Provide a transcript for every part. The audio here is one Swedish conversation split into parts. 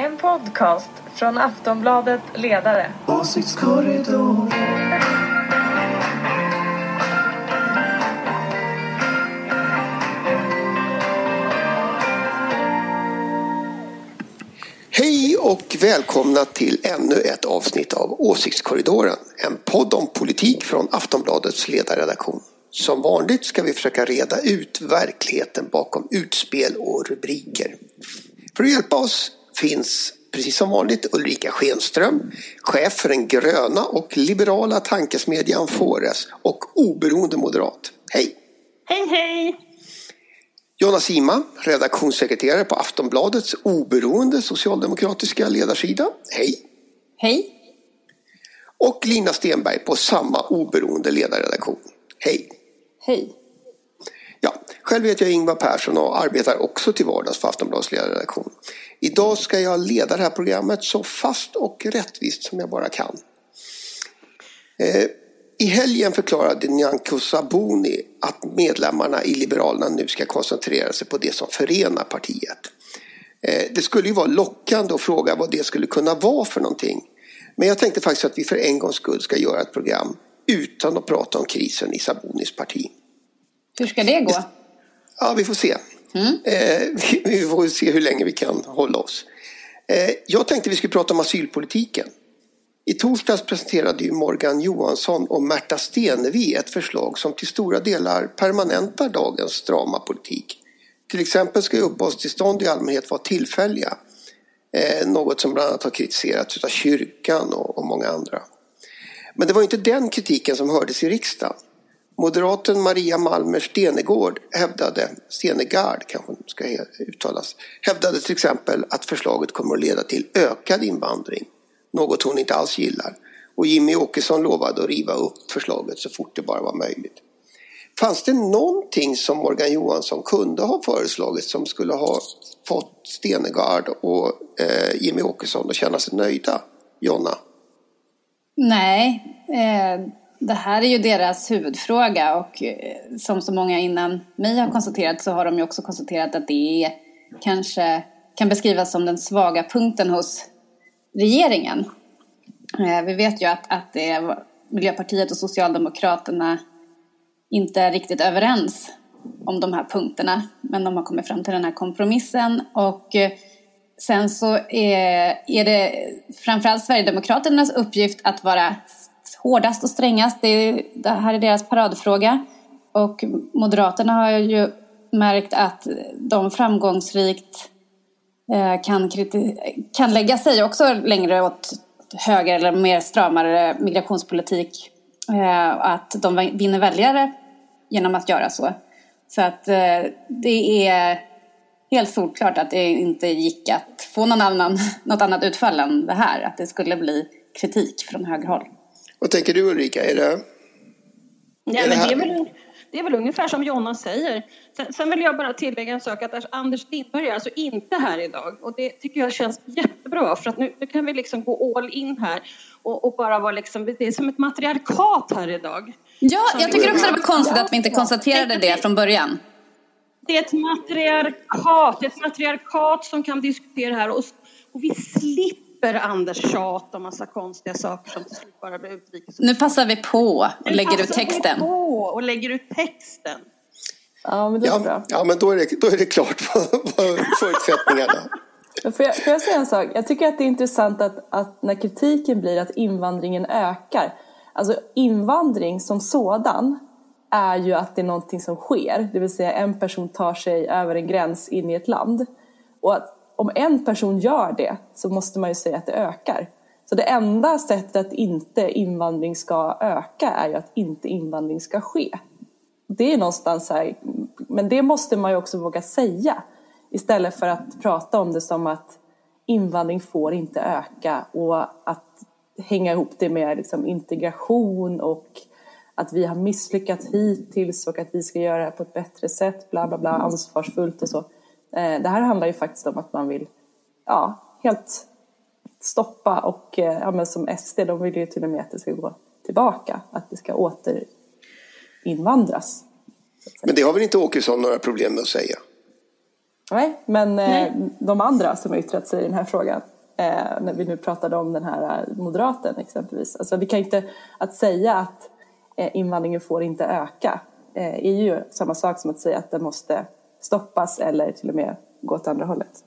En podcast från Aftonbladet Ledare. Åsiktskorridoren. Hej och välkomna till ännu ett avsnitt av Åsiktskorridoren. En podd om politik från Aftonbladets ledarredaktion. Som vanligt ska vi försöka reda ut verkligheten bakom utspel och rubriker. För att hjälpa oss finns precis som vanligt Ulrika Schenström, chef för den gröna och liberala tankesmedjan Fores och oberoende moderat. Hej! Hej hej! Jonna Sima, redaktionssekreterare på Aftonbladets oberoende socialdemokratiska ledarsida. Hej! Hej! Och Lina Stenberg på samma oberoende ledarredaktion. Hej! Hej! Ja, själv heter jag Ingvar Persson och arbetar också till vardags för Aftonbladets ledarredaktion. Idag ska jag leda det här programmet så fast och rättvist som jag bara kan. Eh, I helgen förklarade Nyamko Sabuni att medlemmarna i Liberalerna nu ska koncentrera sig på det som förenar partiet. Eh, det skulle ju vara lockande att fråga vad det skulle kunna vara för någonting. Men jag tänkte faktiskt att vi för en gångs skull ska göra ett program utan att prata om krisen i Sabunis parti. Hur ska det gå? Ja, vi får se. Mm. Eh, vi får se hur länge vi kan hålla oss. Eh, jag tänkte vi skulle prata om asylpolitiken. I torsdags presenterade ju Morgan Johansson och Märta Stenevi ett förslag som till stora delar permanentar dagens strama politik. Till exempel ska uppehållstillstånd i allmänhet vara tillfälliga. Eh, något som bland annat har kritiserats av kyrkan och många andra. Men det var inte den kritiken som hördes i riksdagen. Moderaten Maria Malmer Stenegård hävdade, Stenegard kanske ska uttalas, hävdade till exempel att förslaget kommer att leda till ökad invandring. Något hon inte alls gillar. Och Jimmy Åkesson lovade att riva upp förslaget så fort det bara var möjligt. Fanns det någonting som Morgan Johansson kunde ha föreslagit som skulle ha fått Stenegard och eh, Jimmy Åkesson att känna sig nöjda? Jonna? Nej, eh, det här är ju deras huvudfråga och eh, som så många innan mig har konstaterat så har de ju också konstaterat att det är, kanske kan beskrivas som den svaga punkten hos regeringen. Eh, vi vet ju att, att det är Miljöpartiet och Socialdemokraterna inte är riktigt överens om de här punkterna men de har kommit fram till den här kompromissen och sen så är, är det framförallt Sverigedemokraternas uppgift att vara hårdast och strängast. Det, är, det här är deras paradfråga. Och Moderaterna har ju märkt att de framgångsrikt eh, kan, kan lägga sig också längre åt höger eller mer stramare migrationspolitik. Eh, att de vinner väljare genom att göra så. Så att eh, det är helt solklart att det inte gick att få någon annan, något annat utfall än det här. Att det skulle bli kritik från högerhåll. Vad tänker du Ulrika? Är det, ja, är det, men det, är väl, det är väl ungefär som Jonna säger. Sen, sen, vill jag bara tillägga en sak att Anders Lindberg är alltså inte här idag och det tycker jag känns jättebra för att nu, nu kan vi liksom gå all in här och, och, bara vara liksom, det är som ett matriarkat här idag. Ja, jag tycker också det var konstigt att vi inte konstaterade det från början. Det är ett matriarkat, ett matriarkat som kan diskutera här och, och vi slipper slipper Anders tjat om massa konstiga saker som till slut bara blir utrikes. Nu passar vi på och lägger ut texten. Vi på och lägger ut texten. Ja, men det är ja, bra. Ja, men då är det, då är det klart vad förutsättningarna. Får jag, får jag säga en sak? Jag tycker att det är intressant att, att när kritiken blir att invandringen ökar. Alltså invandring som sådan är ju att det är någonting som sker. Det vill säga en person tar sig över en gräns in i ett land. Och att om en person gör det så måste man ju säga att det ökar. Så det enda sättet att inte invandring ska öka är ju att inte invandring ska ske. Det är någonstans här, men det måste man ju också våga säga istället för att prata om det som att invandring får inte öka och att hänga ihop det med liksom integration och att vi har misslyckats hittills och att vi ska göra det på ett bättre sätt, bla bla bla, ansvarsfullt och så. Eh, det här handlar ju faktiskt om att man vill ja, helt stoppa och eh, ja, men som SD, de vill ju till och med att det ska gå tillbaka, att det ska återinvandras. Men det har väl inte Åkesson några problem med att säga? Nej, men Nej. de andra som har yttrat sig i den här frågan eh, när vi nu pratade om den här eh, moderaten exempelvis. Alltså vi kan inte, att säga att eh, invandringen får inte öka eh, är ju samma sak som att säga att den måste stoppas eller till och med gå åt andra hållet.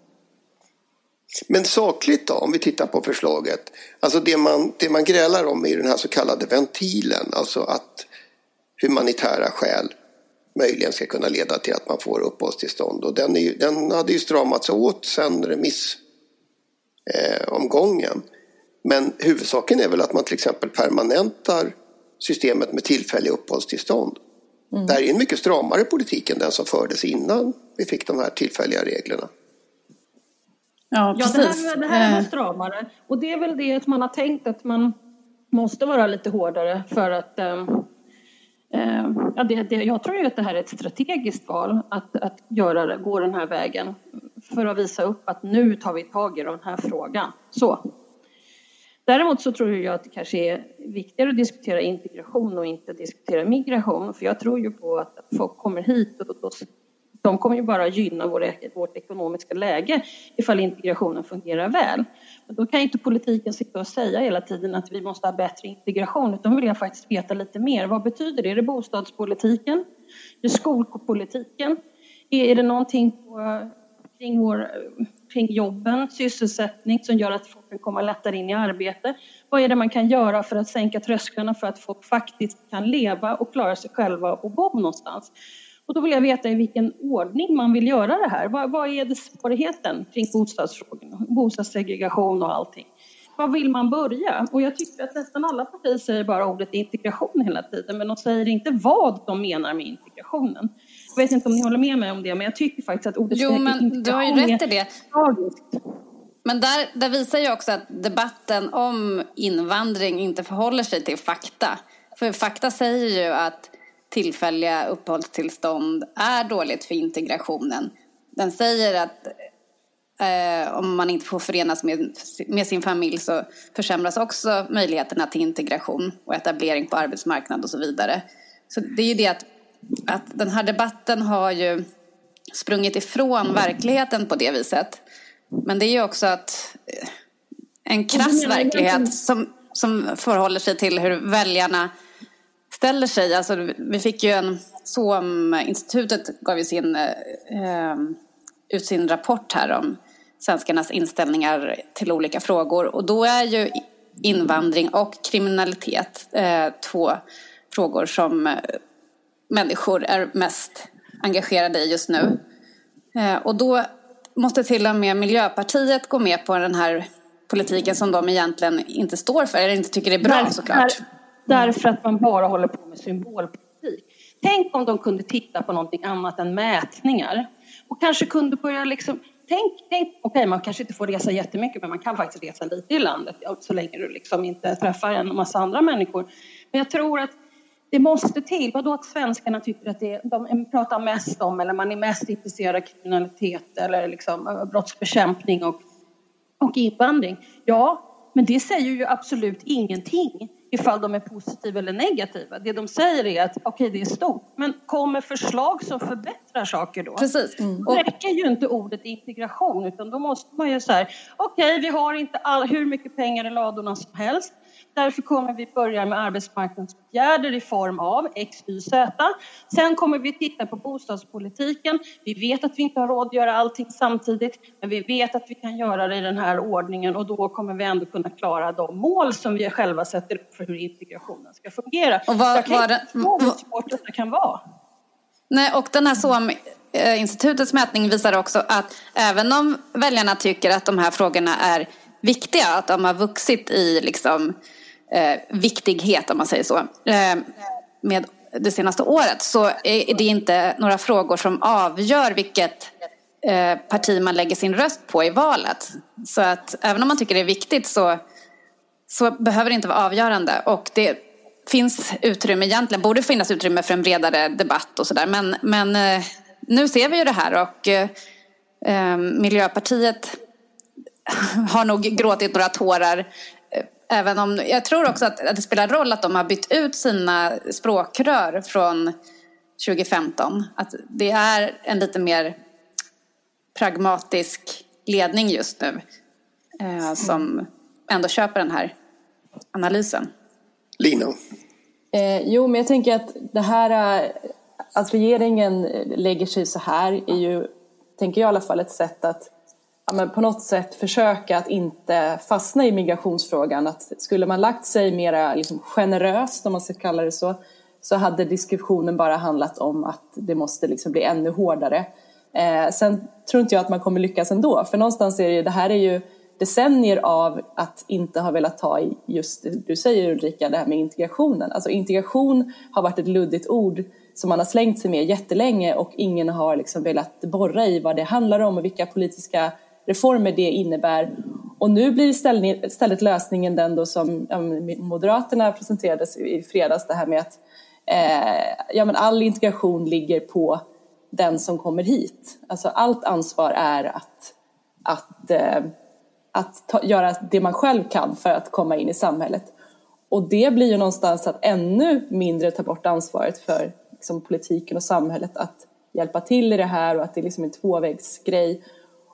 Men sakligt då, om vi tittar på förslaget. Alltså det man, det man grälar om är den här så kallade ventilen, alltså att humanitära skäl möjligen ska kunna leda till att man får uppehållstillstånd. Och den, är, den hade ju stramats åt sen remissomgången. eh. Men huvudsaken är väl att man till exempel permanentar systemet med tillfälliga uppehållstillstånd. Mm. Det här är en mycket stramare politik än den som fördes innan vi fick de här tillfälliga reglerna. Ja, precis. Ja, det här, det här är eh. stramare. Och det är väl det att man har tänkt att man måste vara lite hårdare för att eh, eh, ja, det, det, jag tror ju att det här är ett strategiskt val att, att göra det, gå den här vägen för att visa upp att nu tar vi tag i den här frågan. Så. Däremot så tror jag att det kanske är viktigare att diskutera integration och inte diskutera migration. För jag tror ju på att folk kommer hit och då, de kommer ju bara gynna vår, vårt ekonomiska läge ifall integrationen fungerar väl. Men då kan ju inte politiken sitta och säga hela tiden att vi måste ha bättre integration utan vill jag faktiskt veta lite mer. Vad betyder det? Är det bostadspolitiken? Är det skolpolitiken? Är det någonting på kring, vår, kring jobben, sysselsättning som gör att folk kan komma lättare in i arbete. Vad är det man kan göra för att sänka trösklarna för att folk faktiskt kan leva och klara sig själva och bo någonstans? Och då vill jag veta i vilken ordning man vill göra det här. Vad, vad är det svårigheten kring bostadsfrågorna, bostadssegregation och allting? Var vill man börja? Och jag tycker att nästan alla partier säger bara ordet integration hela tiden, men de säger inte vad de menar med integrationen. Jag vet inte om ni håller med mig om det, men jag tycker faktiskt att ordet Jo, men du har ju rätt i det. Men där, där visar ju också att debatten om invandring inte förhåller sig till fakta. För fakta säger ju att tillfälliga uppehållstillstånd är dåligt för integrationen. Den säger att eh, om man inte får förenas med, med sin familj så försämras också möjligheterna till integration och etablering på arbetsmarknaden och så vidare. Så det är ju det att att den här debatten har ju sprungit ifrån verkligheten på det viset. Men det är ju också att eh, en krass verklighet som, som förhåller sig till hur väljarna ställer sig. Alltså, vi fick ju en, SOM-institutet gav ju sin, eh, ut sin rapport här om svenskarnas inställningar till olika frågor. Och då är ju invandring och kriminalitet eh, två frågor som eh, människor är mest engagerade i just nu. Eh, och då måste till och med Miljöpartiet gå med på den här politiken som de egentligen inte står för eller inte tycker är bra Där, såklart. Därför att man bara håller på med symbolpolitik. Tänk om de kunde titta på någonting annat än mätningar och kanske kunde börja liksom Tänk, tänk okej okay, man kanske inte får resa jättemycket men man kan faktiskt resa lite i landet så länge du liksom inte träffar en massa andra människor. Men jag tror att det måste till. Vadå att svenskarna tycker att det, de pratar mest om eller man är mest intresserad av kriminalitet eller liksom eh, brottsbekämpning och, och invandring. Ja, men det säger ju absolut ingenting ifall de är positiva eller negativa. Det de säger är att okej, okay, det är stort, men kommer förslag som förbättrar saker då? Precis. Mm. Då räcker ju inte ordet integration, utan då måste man ju säga okej, okay, vi har inte all, hur mycket pengar i ladorna som helst. Därför kommer vi börja med arbetsmarknadsåtgärder i form av X, Y, Z. Sen kommer vi titta på bostadspolitiken. Vi vet att vi inte har råd att göra allting samtidigt, men vi vet att vi kan göra det i den här ordningen och då kommer vi ändå kunna klara de mål som vi själva sätter upp för hur integrationen ska fungera. Och vad, Jag kan inte förstå hur svårt detta kan vara. Nej, och den här SOM institutets mätning visar också att även om väljarna tycker att de här frågorna är viktiga, att de har vuxit i liksom, eh, viktighet om man säger så. Eh, med det senaste året så är det inte några frågor som avgör vilket eh, parti man lägger sin röst på i valet. Så att även om man tycker det är viktigt så, så behöver det inte vara avgörande. Och det finns utrymme, egentligen borde finnas utrymme för en bredare debatt och sådär. Men, men eh, nu ser vi ju det här och eh, eh Miljöpartiet har nog gråtit några tårar Även om, jag tror också att, att det spelar roll att de har bytt ut sina språkrör från 2015. Att det är en lite mer pragmatisk ledning just nu eh, som ändå köper den här analysen. Lina? Eh, jo, men jag tänker att det här eh, att regeringen lägger sig så här är ju, tänker jag i alla fall, ett sätt att ja, på något sätt försöka att inte fastna i migrationsfrågan. Att skulle man lagt sig mer liksom, generöst, om man ska kalla det så, så hade diskussionen bara handlat om att det måste liksom bli ännu hårdare. Eh, sen tror inte jag att man kommer lyckas ändå, för någonstans är det ju, det här är ju decennier av att inte ha velat ta i just det du säger Ulrika, det här med integrationen. Alltså integration har varit ett luddigt ord som man har slängt sig med jättelänge och ingen har liksom velat borra i vad det handlar om och vilka politiska reformer det innebär. Och nu blir istället lösningen den då som Moderaterna presenterade i fredags, det här med att eh, ja, men all integration ligger på den som kommer hit. Alltså allt ansvar är att, att, eh, att ta, göra det man själv kan för att komma in i samhället. Och det blir ju någonstans att ännu mindre ta bort ansvaret för liksom, politiken och samhället att hjälpa till i det här och att det liksom är en tvåvägsgrej.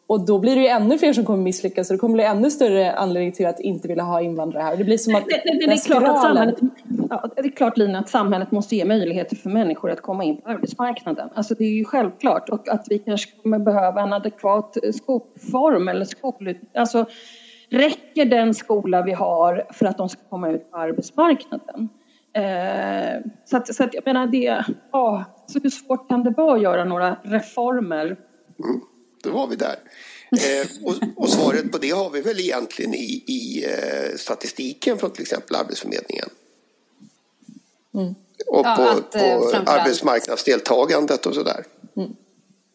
Och då blir det ju ännu fler som kommer misslyckas och det kommer bli ännu större anledning till att inte vilja ha invandrare här. Det blir som att det, det, det, det är klart att samhället, ja, det är klart Lina att samhället måste ge möjligheter för människor att komma in på arbetsmarknaden. Alltså det är ju självklart och att vi kanske kommer behöva en adekvat skolform eller skol... Alltså räcker den skola vi har för att de ska komma ut på arbetsmarknaden? Eh, så, att, så att jag menar det, ja, så hur svårt kan det vara att göra några reformer? Då var vi där. Eh, och, och, svaret på det har vi väl egentligen i, i eh, statistiken från till exempel Arbetsförmedlingen. Mm. Och ja, på, att, på eh, arbetsmarknadsdeltagandet och sådär. Mm.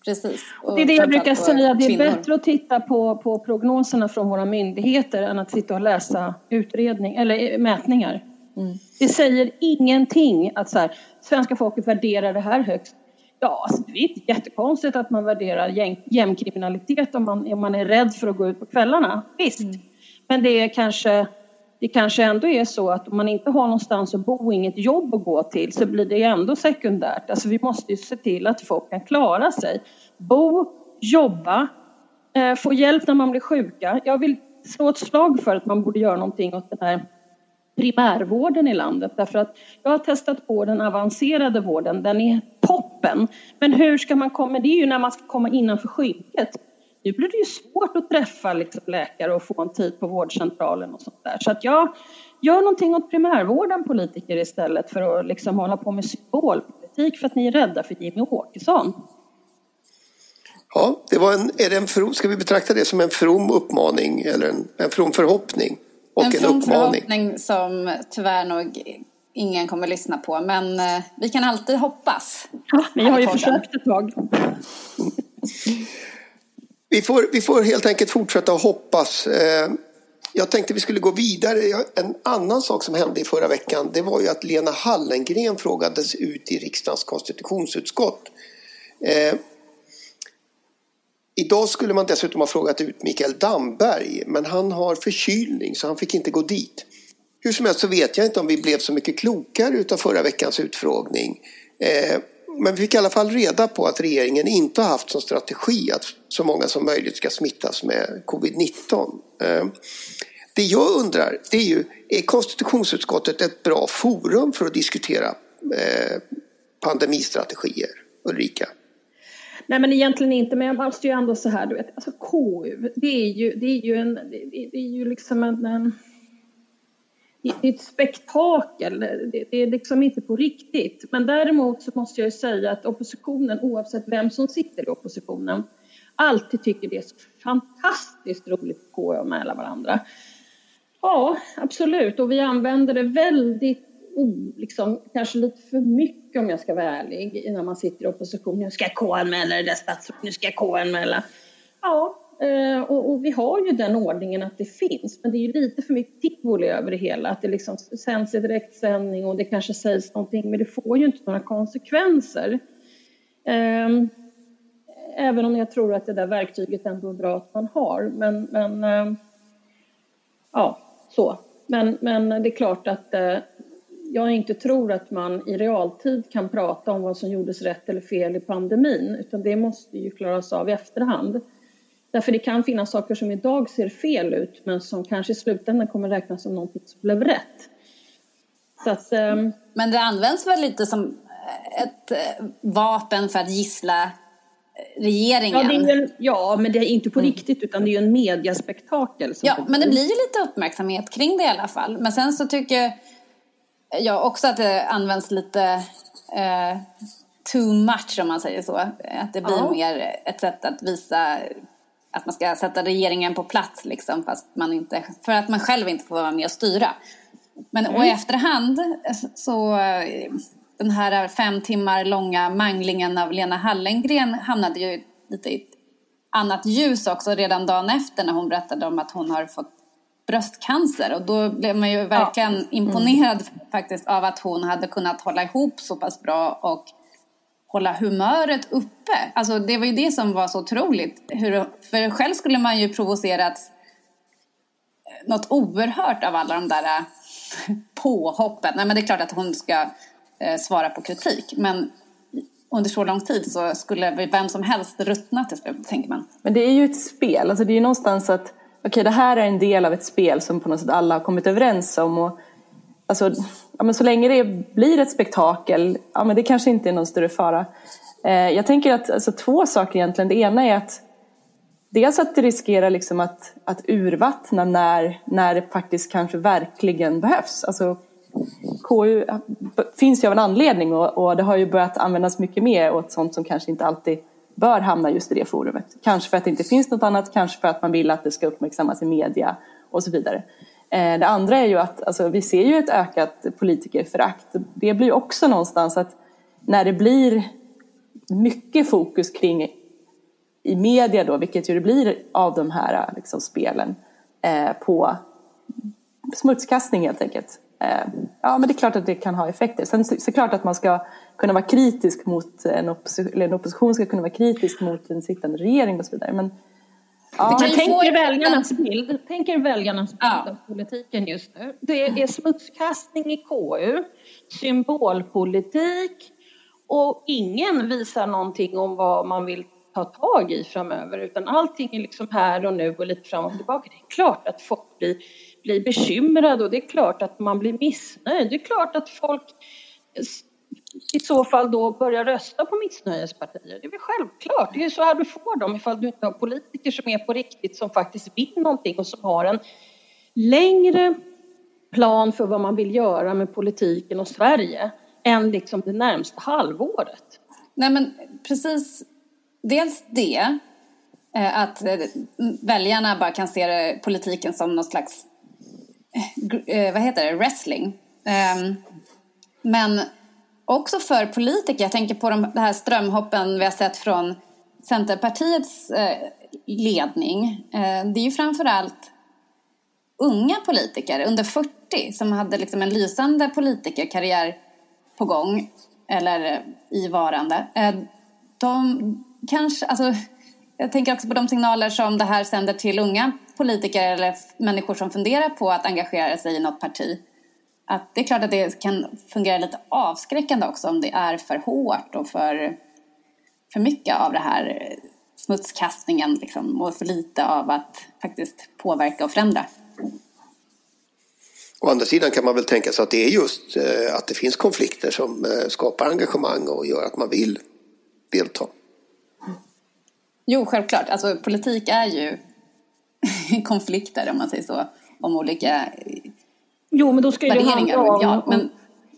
Precis. Och det är det jag brukar säga, det är kvinnor. bättre att titta på, på prognoserna från våra myndigheter än att sitta och läsa utredning, eller mätningar. Mm. Det säger ingenting att så här, svenska folket värderar det här högst. Ja, alltså, det är inte jättekonstigt att man värderar gängkriminalitet om man, om man är rädd för att gå ut på kvällarna. Visst, mm. men det är kanske det kanske ändå är så att om man inte har någonstans att bo och inget jobb att gå till så blir det ändå sekundärt. Alltså vi måste ju se till att folk kan klara sig. Bo, jobba, eh, få hjälp när man blir sjuka. Jag vill slå ett slag för att man borde göra någonting åt den här primärvården i landet. Därför att jag har testat på den avancerade vården, den är toppen. Men hur ska man komma, det är ju när man ska komma innanför skynket. Nu blir det ju svårt att träffa liksom läkare och få en tid på vårdcentralen och sånt där. Så att jag gör någonting åt primärvården politiker istället för att liksom hålla på med symbolpolitik för att ni är rädda för Jimmy Åkesson. Ja, det var en, är det en from, ska vi betrakta det som en from uppmaning eller en, en from förhoppning? Och en, en from förhoppning som tyvärr nog ingen kommer lyssna på, men eh, vi kan alltid hoppas. Ja, vi har ju försökt ett tag. vi, får, vi får helt enkelt fortsätta att hoppas. Eh, jag tänkte vi skulle gå vidare. En annan sak som hände i förra veckan det var ju att Lena Hallengren frågades ut i riksdagens konstitutionsutskott. Eh, Idag skulle man dessutom ha frågat ut Mikael Damberg men han har förkylning så han fick inte gå dit. Hur som helst så vet jag inte om vi blev så mycket klokare utav förra veckans utfrågning. Eh, men vi fick i alla fall reda på att regeringen inte har haft som strategi att så många som möjligt ska smittas med covid-19. Eh, det jag undrar det är ju, är konstitutionsutskottet ett bra forum för att diskutera eh, pandemistrategier? Ulrika? Nej men egentligen inte, men jag måste ju ändå så här, du vet, alltså KU, det är ju, det är ju en, det är ju liksom en, en det är ett spektakel, det är liksom inte på riktigt. Men däremot så måste jag säga att oppositionen, oavsett vem som sitter i oppositionen, alltid tycker det är så fantastiskt roligt att KU-anmäla varandra. Ja, absolut, och vi använder det väldigt liksom, kanske lite för mycket om jag ska vara ärlig, när man sitter i opposition. Nu ska jag KU-anmäla det där statsrådet, nu ska jag KU-anmäla. Ja, eh, och, och, vi har ju den ordningen att det finns, men det är ju lite för mycket tivoli över det hela. Att det liksom sänds i direktsändning och det kanske sägs någonting, men det får ju inte några konsekvenser. Ehm, även om jag tror att det där verktyget ändå är bra att man har. Men, men eh, ja, så. Men, men det är klart att eh, jag inte tror att man i realtid kan prata om vad som gjordes rätt eller fel i pandemin, utan det måste ju klaras av i efterhand. Därför det kan finnas saker som idag ser fel ut, men som kanske i slutändan kommer räknas som någonting som blev rätt. Att, um... Men det används väl lite som ett eh, vapen för att gissla regeringen. Ja, en, ja, men det är inte på mm. riktigt utan det är ju en mediaspektakel. ja, men det blir ju lite uppmärksamhet kring det i alla fall. Men sen så tycker jag också att det används lite eh, too much om man säger så. Att det blir ja. mer ett sätt att visa att man ska sätta regeringen på plats liksom, fast man inte, för att man själv inte får vara med och styra. Men mm. och i efterhand så den här fem timmar långa manglingen av Lena Hallengren hamnade ju lite i ett annat ljus också redan dagen efter när hon berättade om att hon har fått bröstcancer och då blev man ju verkligen ja. imponerad mm. faktiskt av att hon hade kunnat hålla ihop så pass bra och hålla humöret uppe. Alltså det var ju det som var så otroligt. Hur, för själv skulle man ju provocerats något oerhört av alla de där påhoppen. Nej men det är klart att hon ska eh, svara på kritik. Men under så lång tid så skulle vem som helst ruttna till slut, tänker man. Men det är ju ett spel. Alltså det är ju någonstans att okay, det här är en del av ett spel som på något sätt alla har kommit överens om. Och, alltså, ja, men så länge det blir ett spektakel, ja, men det kanske inte är någon större fara. Eh, jag tänker att alltså, två saker egentligen. Det ena är att dels att det riskerar liksom att, att urvattna när, när det faktiskt kanske verkligen behövs. Alltså, KU finns ju av en anledning och, och, det har ju börjat användas mycket mer åt sånt som kanske inte alltid bör hamna just i det forumet. Kanske för att det inte finns något annat, kanske för att man vill att det ska uppmärksammas i media och så vidare. Eh, det andra är ju att alltså, vi ser ju ett ökat politikerförakt. Det blir också någonstans att när det blir mycket fokus kring i media då, vilket ju det blir av de här liksom, spelen, eh, på smutskastning helt enkelt. Eh, ja, men det är klart att det kan ha effekter. Sen såklart att man ska kunna vara kritisk mot en opposition, eller en opposition ska kunna vara kritisk mot en sittande regering och så vidare. Men, ja. men tänker väljarnas bild, tänker väljarnas bild ja. av politiken just nu. Det är smutskastning i KU, symbolpolitik och ingen visar någonting om vad man vill ta tag i framöver utan allting är liksom här och nu och lite fram och tillbaka. Det är klart att folk blir blir bekymrad och det är klart att man blir missnöjd. Det är klart att folk i så fall då börjar rösta på missnöjespartier. Det är väl självklart. Det är så här du får dem ifall du inte har politiker som är på riktigt som faktiskt vill någonting och som har en längre plan för vad man vill göra med politiken och Sverige än liksom det närmsta halvåret. Nej men precis, dels det eh, att eh, väljarna bara kan se politiken som något slags eh, vad heter det, wrestling. Ehm, men också för politiker, jag tänker på de, de här strömhoppen vi har sett från Centerpartiets eh, ledning. Eh, det är ju framförallt unga politiker under 40 som hade liksom en lysande politikerkarriär på gång eller eh, i varande. Eh, de kanske, alltså, jag tänker också på de signaler som det här sänder till unga politiker eller människor som funderar på att engagera sig i något parti. Att det är klart att det kan fungera lite avskräckande också om det är för hårt och för, för mycket av det här smutskastningen liksom, och för lite av att faktiskt påverka och förändra. Å andra sidan kan man väl tänka sig att det är just eh, att det finns konflikter som eh, skapar engagemang och gör att man vill delta. Jo, självklart. Alltså, politik är ju konflikter, om man säger så, om olika Jo, men då ska ju det handla om... Ja, men,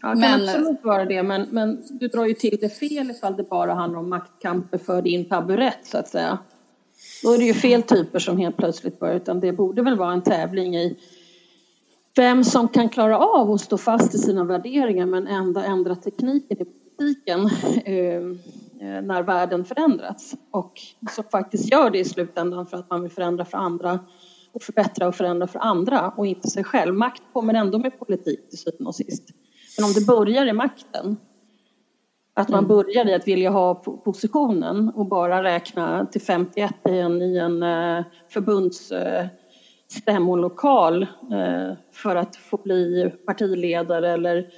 ja, kan men, absolut vara det, men, men du drar ju till det fel ifall det bara handlar om maktkamper för din taburett, så att säga. Då är det ju fel typer som helt plötsligt börjar, utan det borde väl vara en tävling i vem som kan klara av att stå fast i sina värderingar men ändå ändra tekniken i politiken. Eh, när världen förändrats och som faktiskt gör det i slutändan för att man vill förändra för andra och förbättra och förändra för andra och inte sig själv. Makt kommer ändå med politik till syvende och sist. Men om det börjar i makten, att man mm. börjar i att vilja ha positionen och bara räkna till 51 i en, i en eh, förbundsstämmolokal eh, för att få bli partiledare eller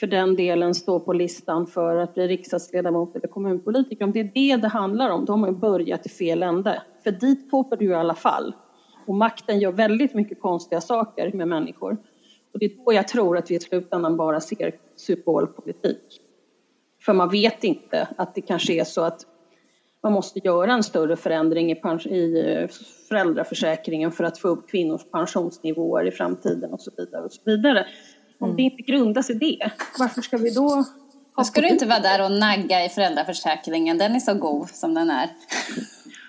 för den delen stå på listan för att bli riksdagsledamot eller kommunpolitiker. Om det är det det handlar om, då har man börjat i fel ände. För dit kommer du i alla fall. Och makten gör väldigt mycket konstiga saker med människor. Och det är då jag tror att vi i slutändan bara ser symbolpolitik. För man vet inte att det kanske är så att man måste göra en större förändring i, i eh, föräldraförsäkringen för att få upp kvinnors pensionsnivåer i framtiden och så vidare. Och så vidare. Om mm. det inte grundas i det, varför ska vi då då ska du inte vara där och nagga i föräldraförsäkringen, den är så god som den är.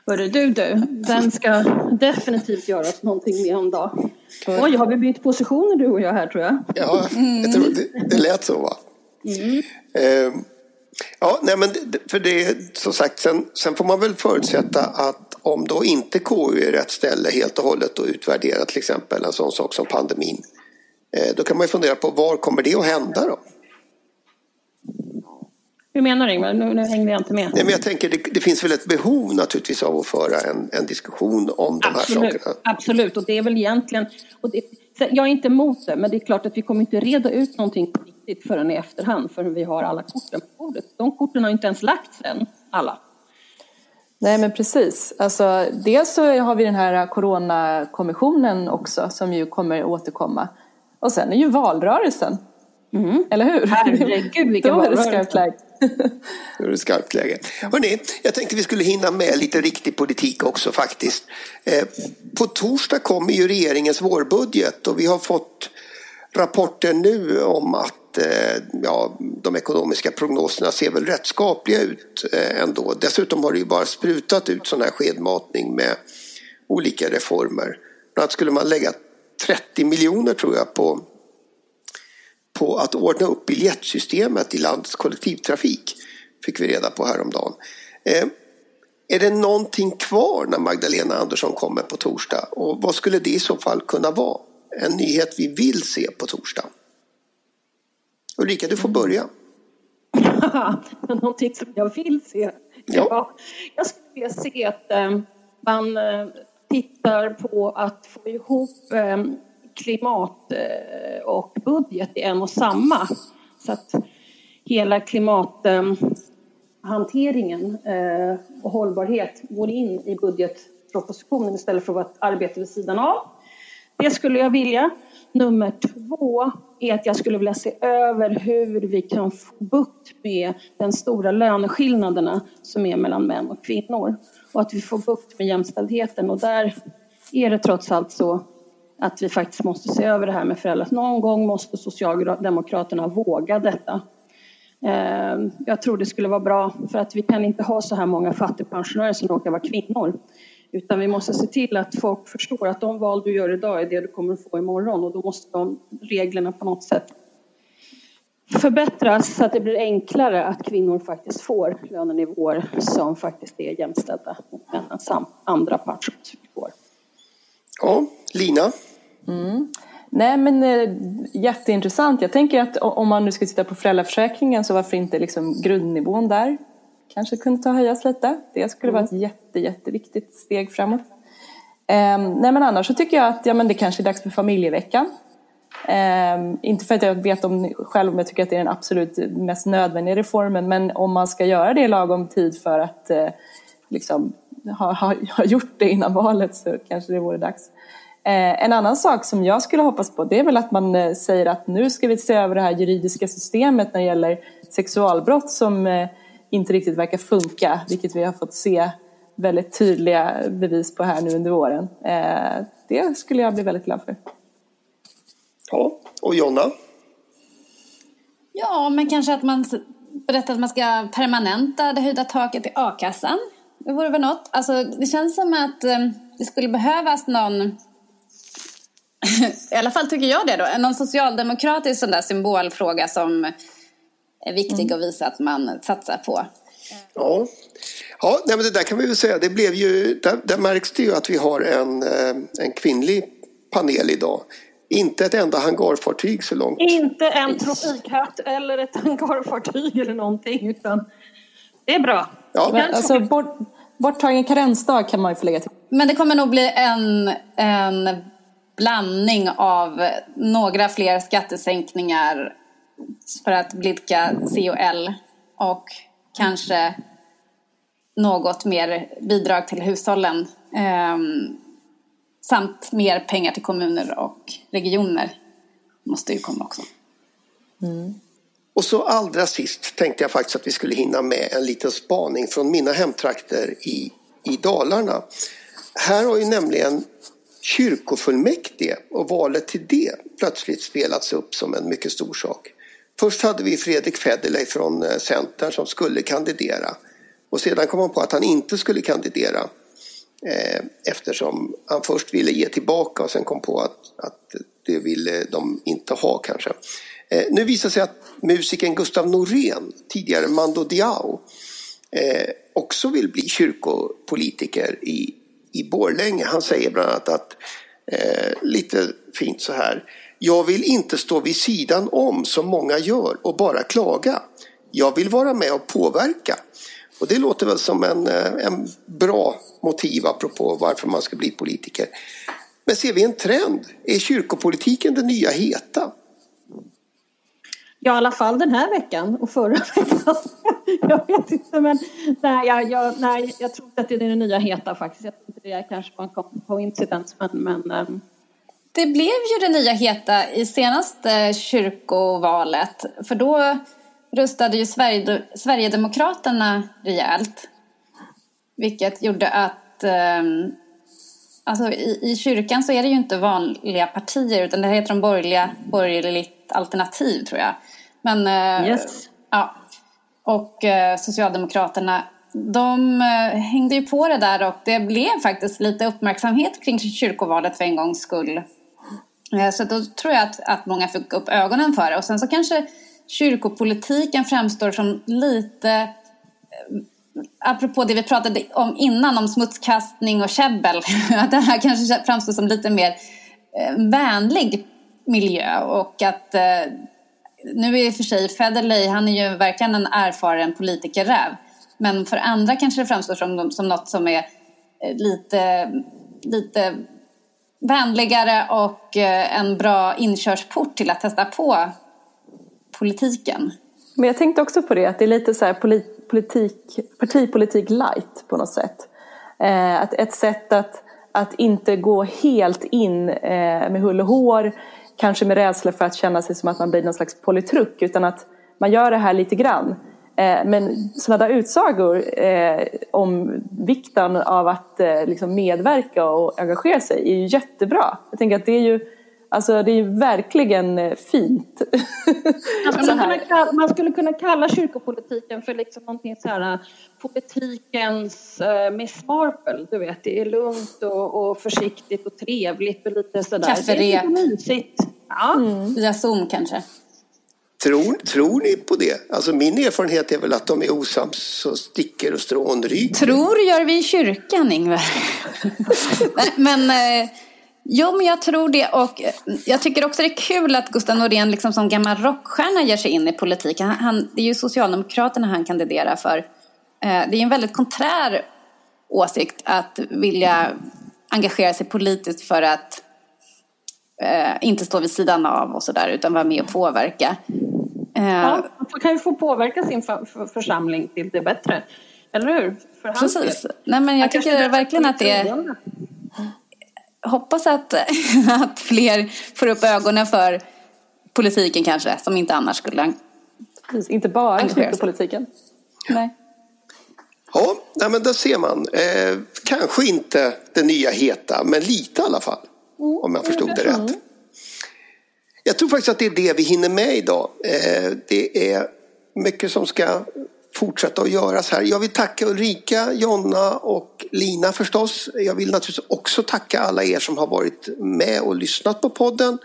Hörru du du, den ska definitivt göras någonting med en dag. Oj, har vi bytt positioner du och jag här tror jag? Ja, jag tror det, det lät så va? Mm. Eh, ja, nej men för det som sagt, sen, sen får man väl förutsätta att om då inte KU är rätt ställe helt och hållet och utvärdera till exempel en sån sak som pandemin. Eh, då kan man ju fundera på var kommer det att hända då? Hur menar du Ingvar? Nu, nu hängde jag inte med. Nej, men jag tänker det, det finns väl ett behov naturligtvis av att föra en, en diskussion om de Absolut. här sakerna. Absolut, och det är väl egentligen... Och det, jag är inte emot det, men det är klart att vi kommer inte reda ut någonting riktigt förrän i efterhand förrän vi har alla korten på bordet. De korten har inte ens lagts än, alla. Nej men precis. Alltså, dels så har vi den här coronakommissionen också som ju kommer återkomma. Och sen är ju valrörelsen. Mm. Eller hur? Herregud vilken valrörelse. Då är det skarpt läge. Då är det skarpt läge. Hörrni, jag tänkte vi skulle hinna med lite riktig politik också faktiskt. Eh, på torsdag kommer ju regeringens vårbudget och vi har fått rapporter nu om att eh, ja, de ekonomiska prognoserna ser väl rätt skapliga ut eh, ändå. Dessutom har det ju bara sprutat ut sån här skedmatning med olika reformer. Bland annat skulle man lägga 30 miljoner tror jag på på att ordna upp biljettsystemet i landets kollektivtrafik. Fick vi reda på häromdagen. Eh, är det någonting kvar när Magdalena Andersson kommer på torsdag? Och vad skulle det i så fall kunna vara? En nyhet vi vill se på torsdag. Ulrika, du får börja. någonting som jag vill se? Ja. ja. Jag skulle vilja se att eh, man eh, tittar på att få ihop ehm, klimat eh, och budget i en och samma. Så att hela klimathanteringen eh, och hållbarhet går in i budgetpropositionen istället för att vara ett arbete vid sidan av. Det skulle jag vilja. Nummer två är att jag skulle vilja se över hur vi kan få bukt med den stora löneskillnaderna som är mellan män och kvinnor och att vi får bukt med jämställdheten och där är det trots allt så att vi faktiskt måste se över det här med föräldrar. Någon gång måste Socialdemokraterna våga detta. Eh, jag tror det skulle vara bra för att vi kan inte ha så här många fattigpensionärer som råkar vara kvinnor. Utan vi måste se till att folk förstår att de val du gör idag är det du kommer att få imorgon och då måste de reglerna på något sätt förbättras så att det blir enklare att kvinnor faktiskt får lönenivåer som faktiskt är jämställda med männens andra pensionsvillkor. Ja, Lina? Mm. Nej men äh, jätteintressant. Jag tänker att om man nu ska titta på föräldraförsäkringen så varför inte liksom grundnivån där kanske kunde ta höjas lite. Det skulle mm. vara ett jätte, jätteviktigt steg framåt. Um, nej men annars så tycker jag att ja, men det kanske är dags för familjeveckan. Um, inte för att jag vet om själv om jag tycker att det är den absolut mest nödvändiga reformen men om man ska göra det i lagom tid för att uh, liksom ha, ha, ha gjort det innan valet så kanske det vore dags. Eh, en annan sak som jag skulle hoppas på det är väl att man eh, säger att nu ska vi se över det här juridiska systemet när det gäller sexualbrott som eh, inte riktigt verkar funka, vilket vi har fått se väldigt tydliga bevis på här nu under våren. Det skulle jag bli väldigt glad för. Ja, och Jonna? Ja, men kanske att man berättar att man ska permanenta det höjda taket i a-kassan. Det vore väl något. Alltså, det känns som att det skulle behövas någon I alla fall tycker jag det då. Någon socialdemokratisk sån där symbolfråga som är viktig mm. att visa att man satsar på. Ja, ja nej, men det där kan vi väl säga. Det blev ju, där, där märks det ju att vi har en, eh, en kvinnlig panel idag. Inte ett enda hangarfartyg så långt. Inte en tropikhatt eller ett hangarfartyg eller någonting utan det är bra. Ja. Men, alltså, bort, borttagen karensdag kan man ju få lägga till. Men det kommer nog bli en, en blandning av några fler skattesänkningar för att blidka C och L och kanske något mer bidrag till hushållen eh, samt mer pengar till kommuner och regioner måste ju komma också. Mm. Och så allra sist tänkte jag faktiskt att vi skulle hinna med en liten spaning från mina hemtrakter i, i Dalarna. Här har ju nämligen kyrkofullmäktige och valet till det plötsligt spelats upp som en mycket stor sak. Först hade vi Fredrik Federley från eh, Centern som skulle kandidera och sedan kom han på att han inte skulle kandidera eh, eftersom han först ville ge tillbaka och sen kom på att, att det ville de inte ha kanske. Eh, nu visar det sig att musikern Gustav Norén, tidigare Mando Diao, eh, också vill bli kyrkopolitiker i, i Borlänge. Han säger bland annat att, eh, lite fint så här, jag vill inte stå vid sidan om som många gör och bara klaga. Jag vill vara med och påverka. Och det låter väl som en, eh, en bra motiv apropå varför man ska bli politiker. Men ser vi en trend? Är kyrkopolitiken det nya heta? Ja, i alla fall den här veckan och förra veckan. jag vet inte, men nej, jag, jag, nej, jag tror inte att det är det nya heta faktiskt. Jag tror inte det är kanske var en coincidence, men, men. Ehm, det blev ju det nya heta i senaste kyrkovalet, för då röstade ju Sverigedemokraterna rejält. Vilket gjorde att um, alltså i, i kyrkan så är det ju inte vanliga partier utan det heter de borgerliga, borgerligt alternativ tror jag. Men, eh, yes. ja. Och eh, Socialdemokraterna, de eh, hängde ju på det där och det blev faktiskt lite uppmärksamhet kring kyrkovalet för en gångs skull. Eh, så då tror jag att, att många fick upp ögonen för det. Och sen så kanske kyrkopolitiken framstår som lite eh, apropå det vi pratade om innan om smutskastning och käbbel, att det här kanske framstår som lite mer eh, vänlig miljö och att nu är i och för sig Federley, han är ju verkligen en erfaren politikerräv. Men för andra kanske det framstår som, som något som är lite, lite vänligare och eh, en bra inkörsport till att testa på politiken. Men jag tänkte också på det, att det är lite så här politik, partipolitik light på något sätt. Eh, att ett sätt att, att inte gå helt in eh, med hull och hår kanske med rädsla för att känna sig som att man blir någon slags politruk utan att man gör det här lite grann. Eh, men sådana där utsagor eh, om vikten av att eh, liksom medverka och engagera sig är ju jättebra. Jag tänker att det är ju Alltså det är ju verkligen fint. Man skulle, kunna kalla, man skulle kunna kalla kyrkopolitiken för liksom någonting så här politikens uh, Miss Marple. Du vet, det är lugnt och, och försiktigt och trevligt och lite sådär. Kafferep. Det är lite mysigt. Ja. Mm. Via Zoom kanske. Tror, tror ni på det? Alltså min erfarenhet är väl att de är osams så sticker och strån ryker. Tror gör vi i kyrkan, Ingvar. men eh, jo, men jag tror det. Och eh, jag tycker också det är kul att Gustav Norén liksom som gammal rockstjärna ger sig in i politiken. Han, det är ju Socialdemokraterna han kandiderar för. Eh, det är en väldigt konträr åsikt att vilja engagera sig politiskt för att eh, inte stå vid sidan av och sådär utan vara med och påverka. Eh, ja, man kan ju få påverka sin församling till det bättre. Eller hur? För Precis. Nej, men jag tycker verkligen att det är... Hoppas att, att fler får upp ögonen för politiken kanske, som inte annars skulle Precis, Inte bara politiken. Nej. Ja, nej, men där ser man. Eh, kanske inte det nya heta, men lite i alla fall. Mm. Om jag förstod det rätt. Jag tror faktiskt att det är det vi hinner med idag. Eh, det är mycket som ska fortsätta att göras här. Jag vill tacka Ulrika, Jonna och Lina förstås. Jag vill naturligtvis också tacka alla er som har varit med och lyssnat på podden.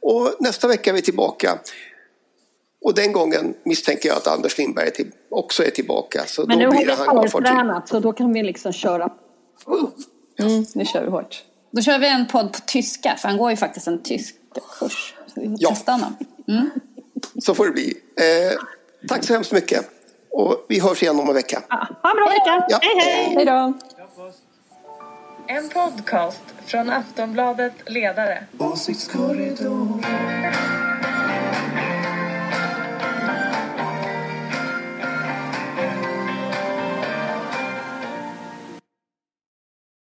Och nästa vecka är vi tillbaka. Och den gången misstänker jag att Anders Lindberg också är tillbaka. Så Men nu har vi förtränat så då kan vi liksom köra. Mm, nu kör vi hårt. Då kör vi en podd på tyska, för han går ju faktiskt en tysk kurs. Ja. testa honom. Mm. Så får det bli. Eh, tack så hemskt mycket. Och vi hörs igen om en vecka. Ja, ha en bra vecka. Ja. Hej, hej. Hej då. En podcast från Aftonbladet Ledare. Åsiktskorridoren.